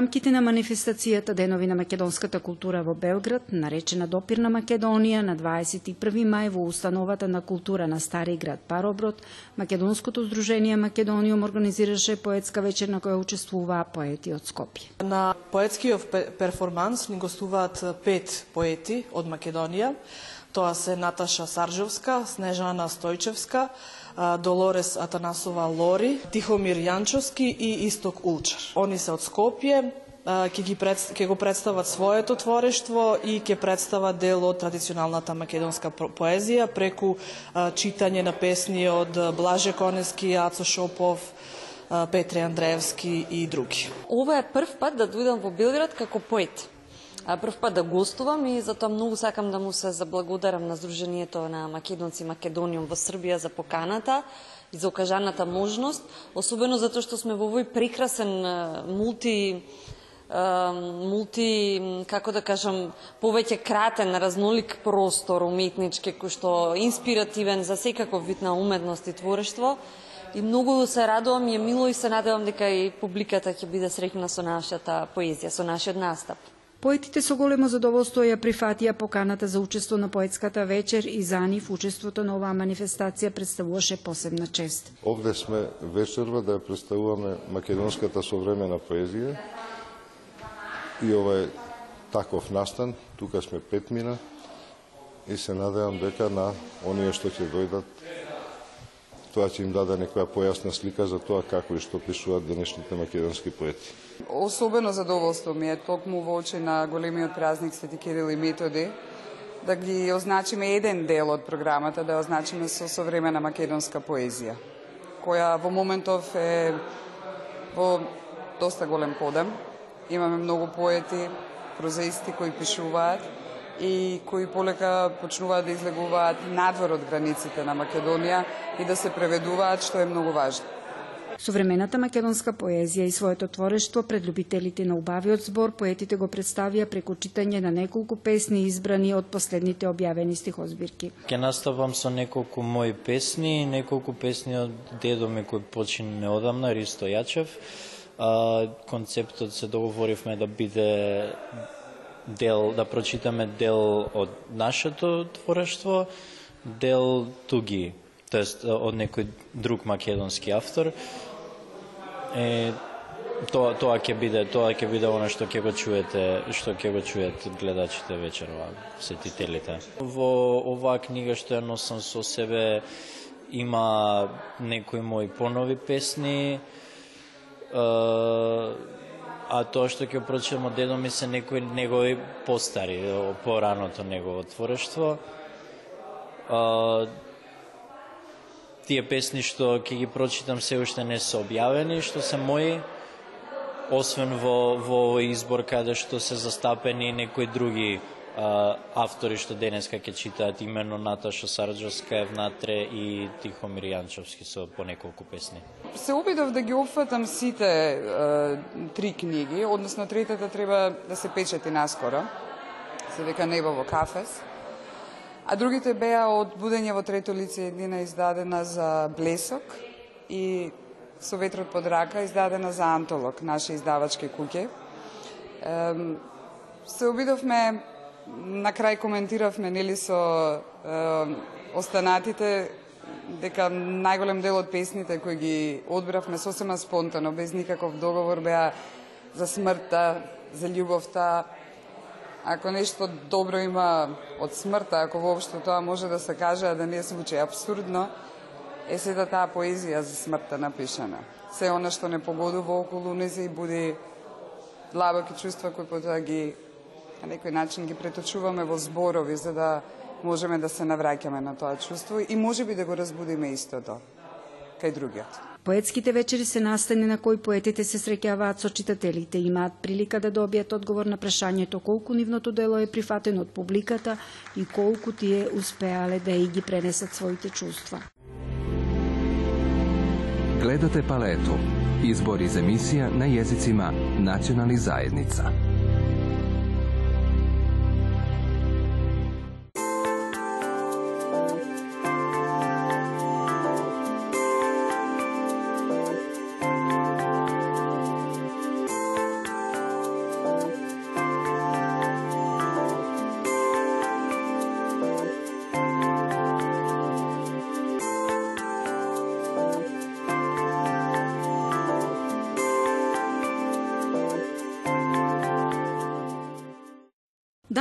рамките на манифестацијата Денови на македонската култура во Белград, наречена Допир на Македонија, на 21 мај во установата на култура на Стари град Пароброд, Македонското здружение Македониум организираше поетска вечер на која учествуваа поети од Скопје. На поетскиот перформанс ни гостуваат пет поети од Македонија. Тоа се Наташа Саржевска, Снежана Стојчевска, Долорес Атанасова Лори, Тихомир Јанчовски и Исток Улчар. Они се од Скопје, ќе ги пред, ќе го представат своето творештво и ќе представат дел од традиционалната македонска поезија преку читање на песни од Блаже Конески, Ацо Шопов, Петре Андреевски и други. Ова е прв пат да дојдам во Белград како поет прв пат да гостувам и затоа многу сакам да му се заблагодарам на Сдруженијето на македонци Македониум во Србија за поканата и за окажаната можност, особено затоа што сме во овој прекрасен мулти мулти, како да кажам, повеќе кратен, разнолик простор уметнички, кој што инспиративен за секаков вид на уметност и творештво. И многу се радувам и е мило и се надевам дека и публиката ќе биде среќна со нашата поезија, со нашиот настап. Поетите со големо задоволство ја прифатија поканата за учество на поетската вечер и за нив учеството на оваа манифестација представуваше посебна чест. Овде сме вечерва да ја представуваме македонската современа поезија и ова е таков настан, тука сме петмина и се надевам дека на оние што ќе дојдат Тоа ќе им даде некоја појасна слика за тоа како и што пишуваат денешните македонски поети. Особено задоволство ми е токму во очи на големиот празник Свети Кирил и Методи да ги означиме еден дел од програмата, да ја означиме со современа македонска поезија, која во моментов е во доста голем подем. Имаме многу поети, прозаисти кои пишуваат и кои полека почнуваат да излегуваат надвор од границите на Македонија и да се преведуваат, што е многу важно. Современата македонска поезија и своето творештво пред любителите на убавиот збор поетите го представија преку читање на неколку песни избрани од последните објавени стихозбирки. Ке наставам со неколку мои песни, неколку песни од дедо ми кој почине неодамна, Ристо Јачев. А, концептот се договоривме да биде дел, да прочитаме дел од нашето творештво, дел туги, тоест од некој друг македонски автор. Е, тоа тоа ќе биде тоа ќе биде она што ќе го чуете што ќе го чујат гледачите вечерва сетителите во оваа книга што ја носам со себе има некои мои понови песни а тоа што ќе прочитам од дедо ми се некои негови постари, пораното негово творештво. Тие песни што ќе ги прочитам се уште не се објавени, што се мои, освен во, во избор каде што се застапени некои други автори што денеска ќе читаат Имено Наташа Сарджовска е внатре и Тихомир Јанчовски со по неколку песни. Се обидов да ги опфатам сите е, три книги, односно третата треба да се печати наскоро. Се дека Небо во Кафес. А другите беа од Будење во трето лице еднина издадена за Блесок и Со ветрот под рака издадена за Антолог, наше издавачки куќе. Се обидовме на крај коментиравме нели со е, останатите дека најголем дел од песните кои ги одбравме сосема спонтано, без никаков договор беа за смртта, за љубовта. Ако нешто добро има од смртта, ако воопшто тоа може да се каже, а да не звучи абсурдно, е сета таа поезија за смртта напишана. Се она што не погодува околу незе и буди длабоки чувства кои потоа ги на некој начин ги преточуваме во зборови за да можеме да се навраќаме на тоа чувство и може би да го разбудиме истото кај другиот. Поетските вечери се настани на кои поетите се среќаваат со читателите и имаат прилика да добијат одговор на прашањето колку нивното дело е прифатено од публиката и колку тие успеале да и ги пренесат своите чувства. Гледате палету. Избор из емисија на језицима национални заедница.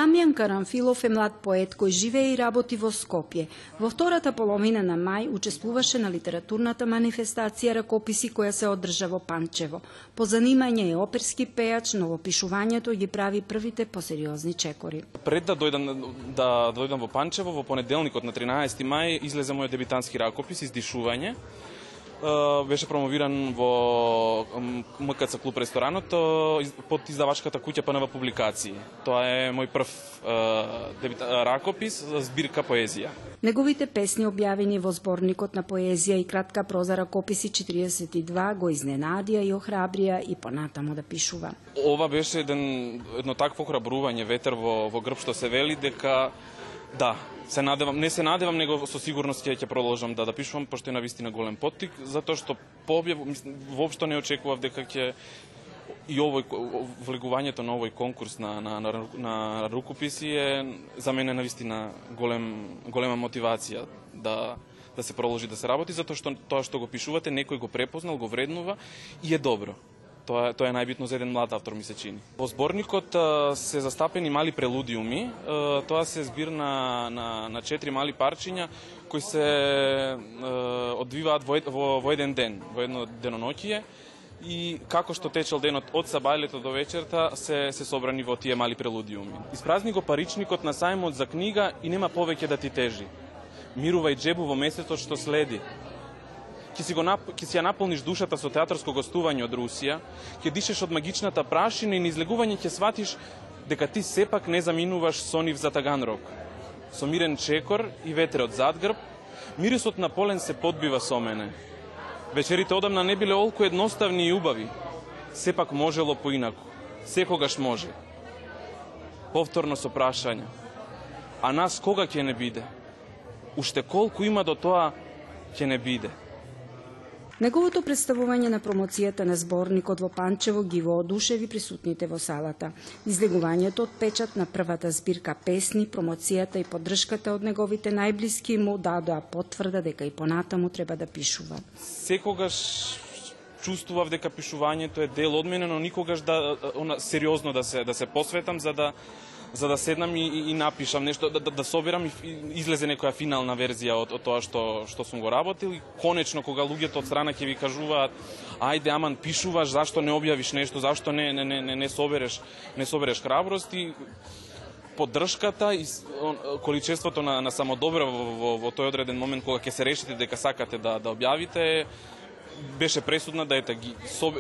Дамјан Карамфилов е млад поет кој живее и работи во Скопје. Во втората половина на мај учествуваше на литературната манифестација ракописи која се одржа во Панчево. По занимање е оперски пејач, но во пишувањето ги прави првите посериозни чекори. Пред да дојдам да дојдам во Панчево во понеделникот на 13 мај излезе мојот дебитански ракопис издишување беше промовиран во МКЦ клуб ресторанот под издавачката куќа ПНВ публикации. Тоа е мој прв дебит, ракопис збирка поезија. Неговите песни објавени во зборникот на поезија и кратка проза ракописи 42 го изненадија и охрабрија и понатаму да пишува. Ова беше еден, едно такво храбрување ветер во, во грб што се вели дека да, се надевам, не се надевам, него со сигурност ќе ќе продолжам да да пишувам пошто е на вистина голем поттик, затоа што по објав воопшто не очекував дека ќе и овој влегувањето на овој конкурс на на на, на рукописи е за мене на вистина голем голема мотивација да да се продолжи да се работи затоа што тоа што го пишувате некој го препознал, го вреднува и е добро. Тоа, тоа е најбитно за еден млад автор, ми се чини. Во зборникот се застапени мали прелудиуми. Тоа се збир на, на, на четири мали парчиња кои се одвиваат во, во, во еден ден, во едно деноноќие и како што течел денот од сабајлето до вечерта се се собрани во тие мали прелудиуми. Испразни го паричникот на сајмот за книга и нема повеќе да ти тежи. Мирувај джебу во месецот што следи ќе си, го нап... ќе си ја наполниш душата со театарско гостување од Русија, ќе дишеш од магичната прашина и на излегување ќе сватиш дека ти сепак не заминуваш со нив за Таганрог. Со мирен чекор и ветер од задгрб, мирисот на полен се подбива со мене. Вечерите одамна не биле олку едноставни и убави. Сепак можело поинаку. Секогаш може. Повторно со прашање. А нас кога ќе не биде? Уште колку има до тоа ќе не биде? Неговото представување на промоцијата на зборникот во Панчево ги воодушеви присутните во салата. Излегувањето од печат на првата збирка песни, промоцијата и поддршката од неговите најблиски му дадоа потврда дека и понатаму треба да пишува. Секогаш чувствував дека пишувањето е дел од мене, но никогаш да она сериозно да се да се посветам за да за да седнам и, и, и напишам нешто, да, да, да собирам и излезе некоја финална верзија од, од тоа што, што сум го работил. И конечно кога луѓето од страна ќе ви кажуваат ајде аман пишуваш, зашто не објавиш нешто, зашто не, не, не, не, не собереш не собереш храброст и поддршката и количеството на, на самодобро во, во, во тој одреден момент кога ќе се решите дека сакате да, да објавите беше пресудна да ете ги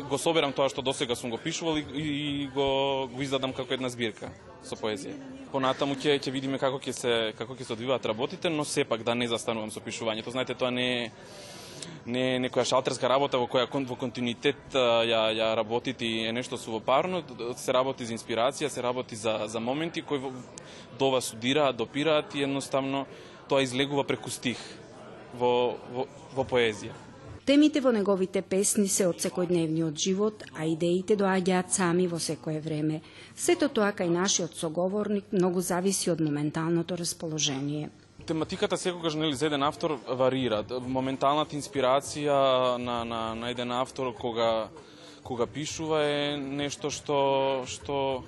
го соберам тоа што досега сум го пишувал и, и го го издадам како една збирка со поезија. Понатаму ќе ќе видиме како ќе се како ќе се одвиваат работите, но сепак да не застанувам со пишувањето. Знаете, тоа не е не е некоја шалтерска работа во која во континуитет ја ја работите и е нешто сувопарно, се работи за инспирација, се работи за за моменти кои до вас судираат, допираат и едноставно тоа излегува преку стих во во, во поезија. Темите во неговите песни се од секојдневниот живот, а идеите доаѓаат сами во секое време. Сето тоа кај нашиот соговорник многу зависи од моменталното расположение. Тематиката секогаш нели за еден автор варира. Моменталната инспирација на, на, на еден автор кога кога пишува е нешто што што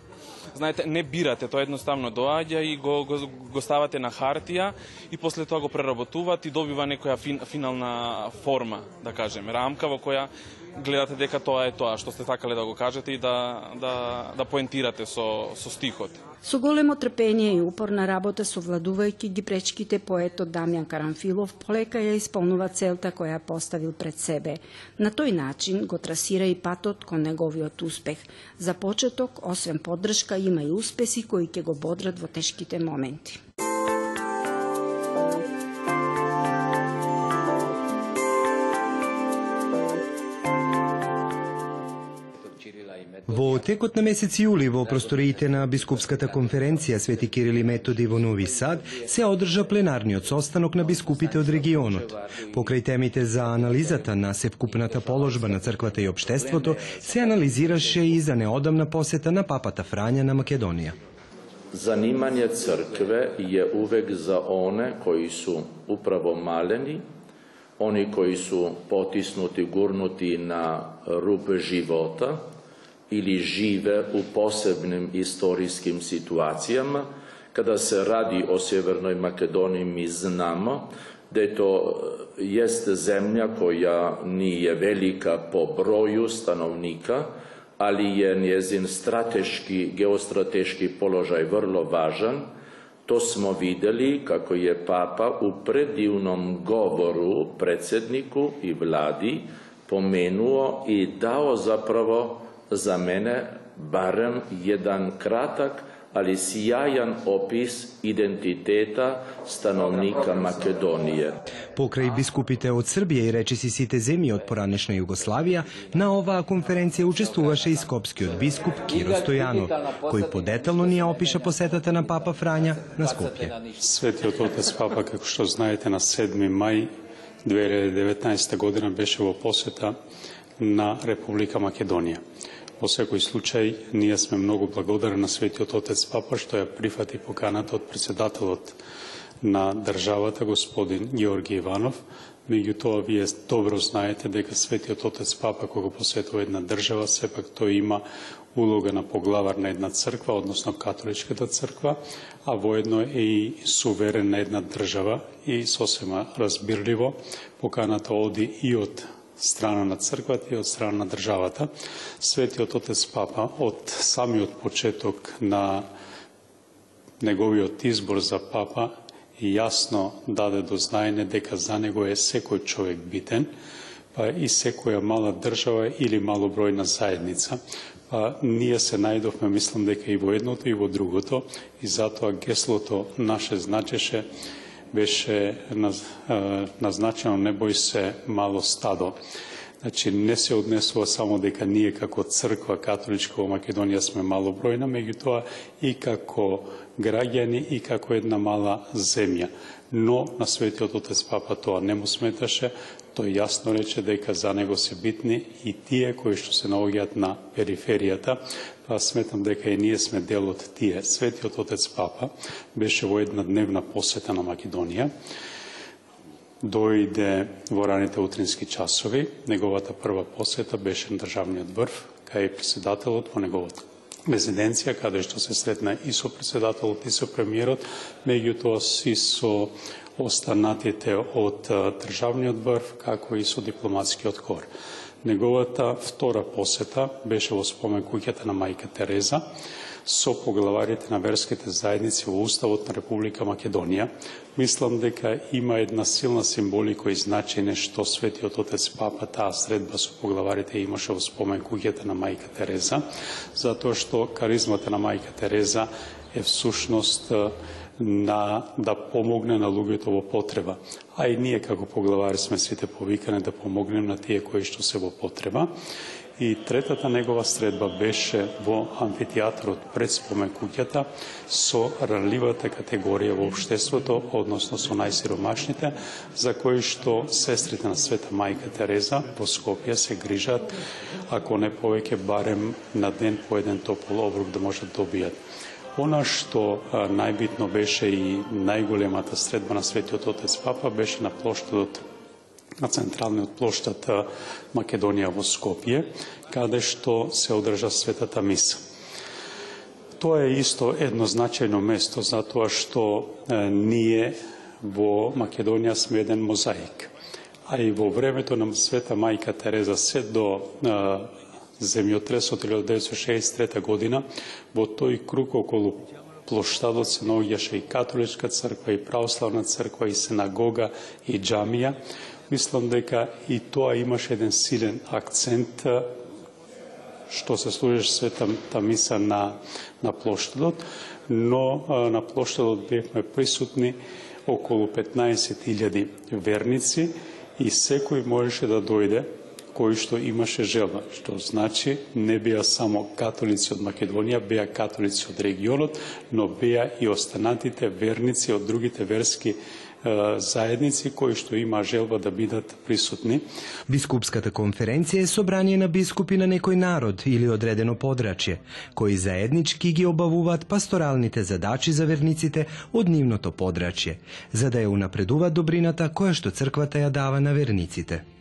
знаете не бирате, тоа едноставно доаѓа и го, го, го ставате на хартија и после тоа го преработуваат и добива некоја фин, финална форма, да кажеме, рамка во која гледате дека тоа е тоа што сте сакале да го кажете и да, да, да поентирате со, со стихот. Со големо трпение и упорна работа совладувајќи ги пречките поетот Дамјан Карамфилов полека ја исполнува целта која поставил пред себе. На тој начин го трасира и патот кон неговиот успех. За почеток, освен поддршка, има и успеси кои ќе го бодрат во тешките моменти. Во текот на месец јули во просториите на Бискупската конференција Свети Кирил и Методи во Нови Сад се одржа пленарниот состанок на бискупите од регионот. Покрај темите за анализата на севкупната положба на црквата и обштеството, се анализираше и за неодамна посета на папата Фрања на Македонија. Занимање цркве е увек за оне кои су управо малени, они кои су потиснути, гурнути на руб живота, или живе у посебним историским ситуацијама, Kada se radi o Sjevernoj Makedoniji, mi znamo da je to jeste zemlja koja nije velika po broju stanovnika, ali je njezin strateški, geostrateški položaj vrlo važan. To smo videli kako je Papa u predivnom govoru predsjedniku i vladi pomenuo i dao zapravo za mene barem jedan kratak ali сјајан опис идентитета становника Македонија. Покрај бискупите од Србија и речиси сите земји од поранешна Југославија, на оваа конференција учествуваше и скопскиот бискуп Киро Стојанов, кој подетално ни ја опиша посетата на Папа Фрања на Скопје. Светиот Отец Папа, како што знаете, на 7 мај 2019 година беше во посета на Република Македонија. Во секој случај, ние сме многу благодарни на Светиот Отец Папа што ја прифати поканата од председателот на државата, господин Георги Иванов. Меѓутоа, вие добро знаете дека Светиот Отец Папа, кога посетува една држава, сепак тој има улога на поглавар на една црква, односно католичката црква, а воедно е и суверен на една држава и сосема разбирливо поканата оди и од страна на црквата и од страна на државата. Светиот Отец Папа од самиот почеток на неговиот избор за папа јасно даде до знаење дека за него е секој човек битен, па и секоја мала држава или малобројна заедница. Па ние се најдовме, мислам дека и во едното и во другото, и затоа геслото наше значеше беше назначено не бој се мало стадо. Значи, не се однесува само дека ние како црква католичка во Македонија сме малобројна, меѓутоа и како граѓани и како една мала земја. Но на Светиот Отец Папа тоа не му сметаше, тој јасно рече дека за него се битни и тие кои што се наоѓаат на периферијата, па сметам дека и ние сме дел од тие. Светиот Отец Папа беше во една дневна посета на Македонија, дојде во раните утрински часови. Неговата прва посета беше на државниот врв, кај председателот во неговата резиденција, каде што се сретна и со председателот и со премиерот, меѓутоа си со останатите од државниот врв, како и со дипломатскиот кор. Неговата втора посета беше во спомен куќата на мајка Тереза со поглаварите на верските заедници во Уставот на Република Македонија. Мислам дека има една силна символика и значење што Светиот Отец Папа таа средба со поглаварите имаше во спомен куќата на мајка Тереза, затоа што каризмата на мајка Тереза е всушност на, да помогне на луѓето во потреба. А и ние како поглавари сме сите повикани да помогнем на тие кои што се во потреба. И третата негова средба беше во амфитеатрот пред спомен куќата со ранливата категорија во обштеството, односно со најсиромашните, за кои што сестрите на Света Мајка Тереза во Скопје се грижат, ако не повеќе, барем на ден по еден топол обрук да можат да. Она што најбитно беше и најголемата средба на Светиот Отец Папа беше на плоштадот на централниот плоштад Македонија во Скопје, каде што се одржа Светата Миса. Тоа е исто едно значајно место, затоа што е, ние во Македонија сме еден мозаик. А и во времето на Света Мајка Тереза се до земјотресот 1963 година, во тој круг околу плоштадот се наоѓаше и католичка црква, и православна црква, и синагога, и джамија. Мислам дека и тоа имаше еден силен акцент што се служеше светата миса на, на плоштадот, но на плоштадот бевме присутни околу 15.000 верници и секој можеше да дојде кој што имаше желба, што значи не беа само католици од Македонија, беа католици од регионот, но беа и останатите верници од другите верски заедници кои што има желба да бидат присутни. Бискупската конференција е собрание на бискупи на некој народ или одредено подрачје, кои заеднички ги обавуваат пасторалните задачи за верниците од нивното подрачје, за да ја унапредуваат добрината која што црквата ја дава на верниците.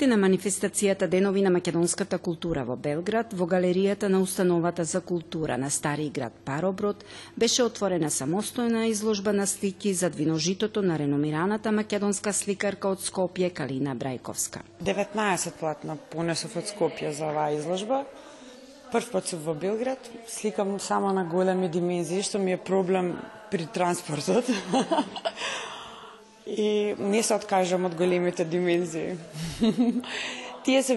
Рамките на манифестацијата Денови на македонската култура во Белград, во галеријата на Установата за култура на Стари град Пароброд, беше отворена самостојна изложба на слики за двиножитото на реномираната македонска сликарка од Скопје Калина Брајковска. 19 платна понесов од Скопје за оваа изложба. Прв пат сум во Белград, сликам само на големи димензии, што ми е проблем при транспортот. и не се откажам од големите димензии. Тие се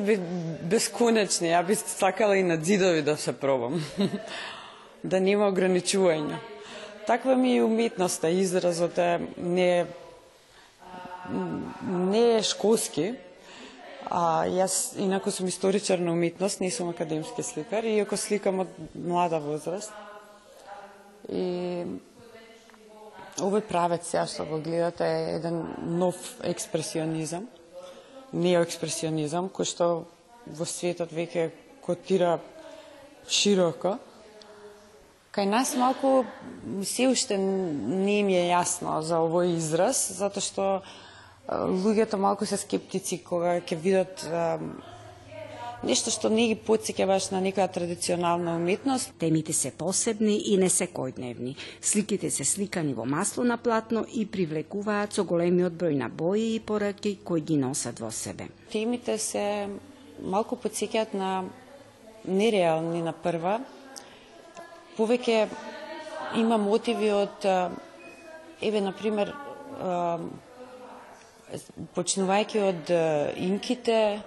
бесконечни, ја би сакала и на зидови да се пробам. да нема ограничување. Таква ми е уметноста, изразот е не не е школски, а јас инаку сум историчар на уметност, не сум академски сликар, иако сликам од млада возраст. И Овој правец сега што го гледате е еден нов експресионизам, неоекспресионизам, кој што во светот веќе котира широко. Кај нас малку се уште не ми е јасно за овој израз, затоа што луѓето малку се скептици кога ќе видат нешто што не ги подсеќа баш на некоја традиционална уметност. Темите се посебни и не се којдневни. Сликите се сликани во масло на платно и привлекуваат со големиот број на бои и пораки кои ги носат во себе. Темите се малку подсеќаат на нереални на прва. Повеќе има мотиви од еве на пример почнувајќи од инките,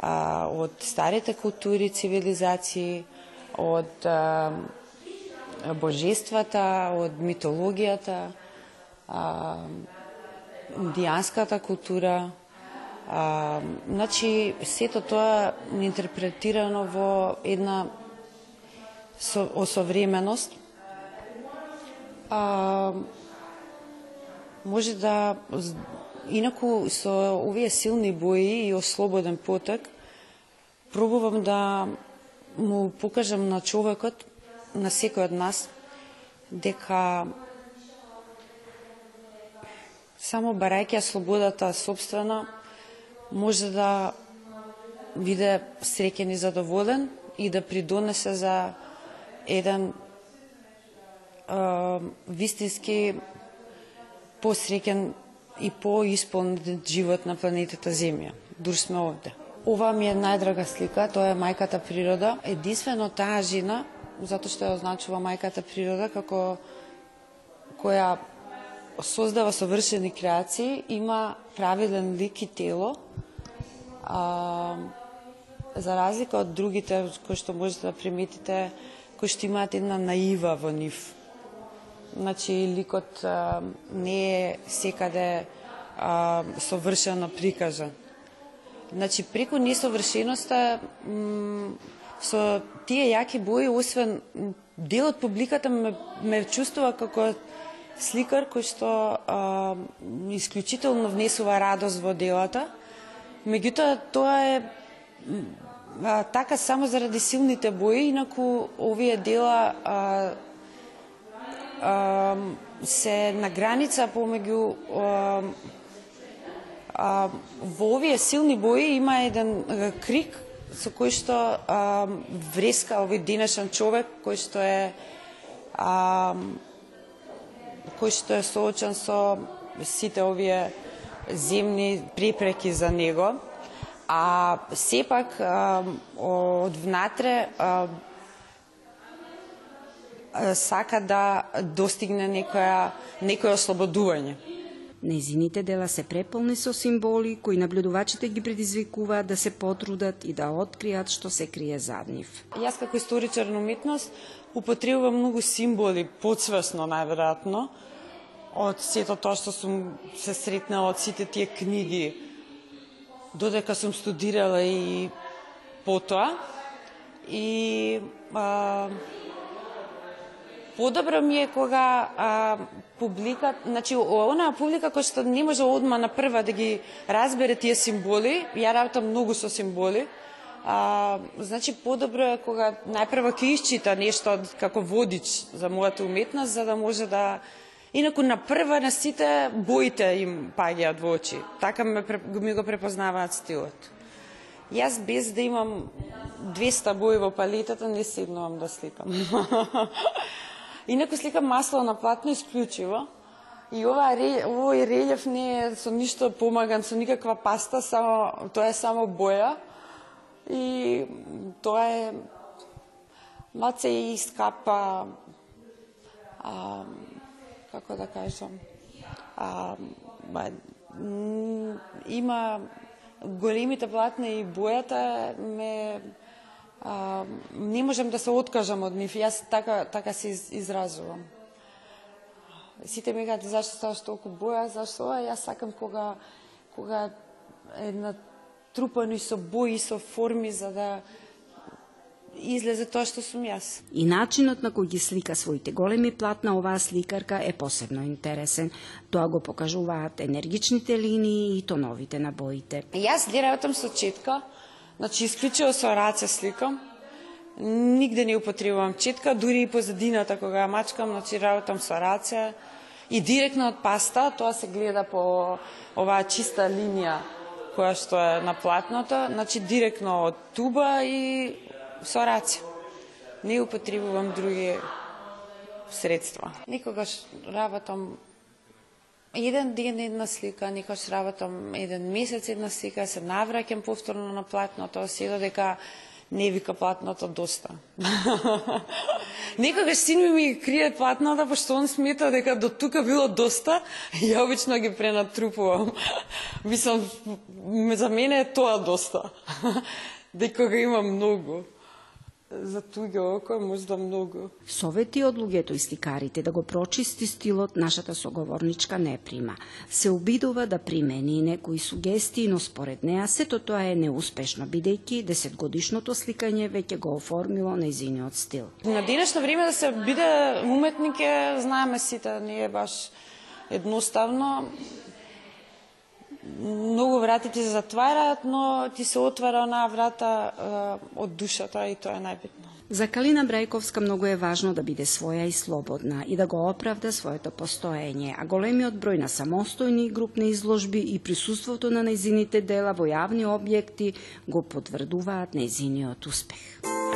а, од старите култури, цивилизации, од а, божествата, од митологијата, а, индијанската култура, а, значи сето тоа интерпретирано во една со, осовременост. А, може да Инаку со овие силни бои и ослободен потек, пробувам да му покажам на човекот, на секој од нас, дека само барајќи слободата собствена, може да биде среќен и задоволен и да придонесе за еден е, вистински посреќен и поисполнет живот на планетата Земја. Дур сме овде. Ова ми е најдрага слика, тоа е мајката природа. Единствено таа жена, затоа што ја означува мајката природа, како која создава совршени креации, има правилен лик и тело, а, за разлика од другите кои што можете да приметите, кои што имаат една наива во нив Значи, ликот а, не е секаде а, совршено прикажан. Значи, преку несовршеноста, со тие јаки бои, освен дел од публиката ме, ме чувствува како сликар кој што а, исклучително внесува радост во делата. Меѓутоа, тоа е а, така само заради силните бои, инаку овие дела а, се на граница помеѓу во овие силни бои има еден крик со кој што а, вреска овој денешен човек кој што е а, кој што е соочен со сите овие земни препреки за него. А сепак а, од внатре а, сака да достигне некоја, некој ослободување. Незините дела се преполни со символи кои наблюдувачите ги предизвикуваат да се потрудат и да откријат што се крие зад нив. Јас како историчар на уметност употребувам многу символи, подсвесно најверојатно, од сето тоа што сум се сретнала од сите тие книги, додека сум студирала и потоа. И а, подобро ми е кога а, публика, значи онаа публика која што не може одма на прва да ги разбере тие символи, ја работам многу со символи, а, значи подобро е кога најпрво ќе исчита нешто како водич за мојата уметност, за да може да Инаку на прва на сите боите им паѓаат во очи. Така ме, ми го препознаваат стилот. Јас без да имам 200 бои во палетата не седнувам да сликам. Инаку сликам масло на платно исклучиво. И ова овој релјеф не е со ништо помаган, со никаква паста, само тоа е само боја. И тоа е малце и скапа а, како да кажам, а, ба, има големите платна и бојата ме а, не можам да се откажам од нив. Јас така така се изразувам. Сите ми кажат зашто ставаш толку боја, зашто ова, јас сакам кога кога е натрупано и со бои, со форми за да излезе тоа што сум јас. И начинот на кој ги слика своите големи платна оваа сликарка е посебно интересен. Тоа го покажуваат енергичните линии и тоновите на боите. Јас ги работам со четка, значи исклучиво со раце сликам. Нигде не употребувам четка, дури и позадината кога ја мачкам, значи работам со раце и директно од паста, тоа се гледа по оваа чиста линија која што е на платното, значи директно од туба и со раце. Не употребувам други средства. Никогаш работам еден ден една слика, никогаш работам еден месец една слика, се навраќам повторно на платното, се додека не вика платното доста. Некогаш син ми ми крие платната, пошто он смета дека до тука било доста, ја обично ги пренатрупувам. Мислам, за мене е тоа доста. дека го има многу за туѓо око можда многу. Совети од луѓето и сликарите да го прочисти стилот нашата соговорничка не прима. Се обидува да примени некои сугестии, но според неа сето тоа е неуспешно, бидејќи десетгодишното сликање веќе го оформило нејзиниот стил. На денешно време да се биде уметник е, знаеме сите, не е баш едноставно многу врати ти се затвараат, но ти се отвара онаа врата е, од душата и тоа е најбитно. За Калина Брајковска многу е важно да биде своја и слободна и да го оправда своето постоење, а големиот број на самостојни и групни изложби и присуството на нејзините дела во јавни објекти го потврдуваат нејзиниот успех.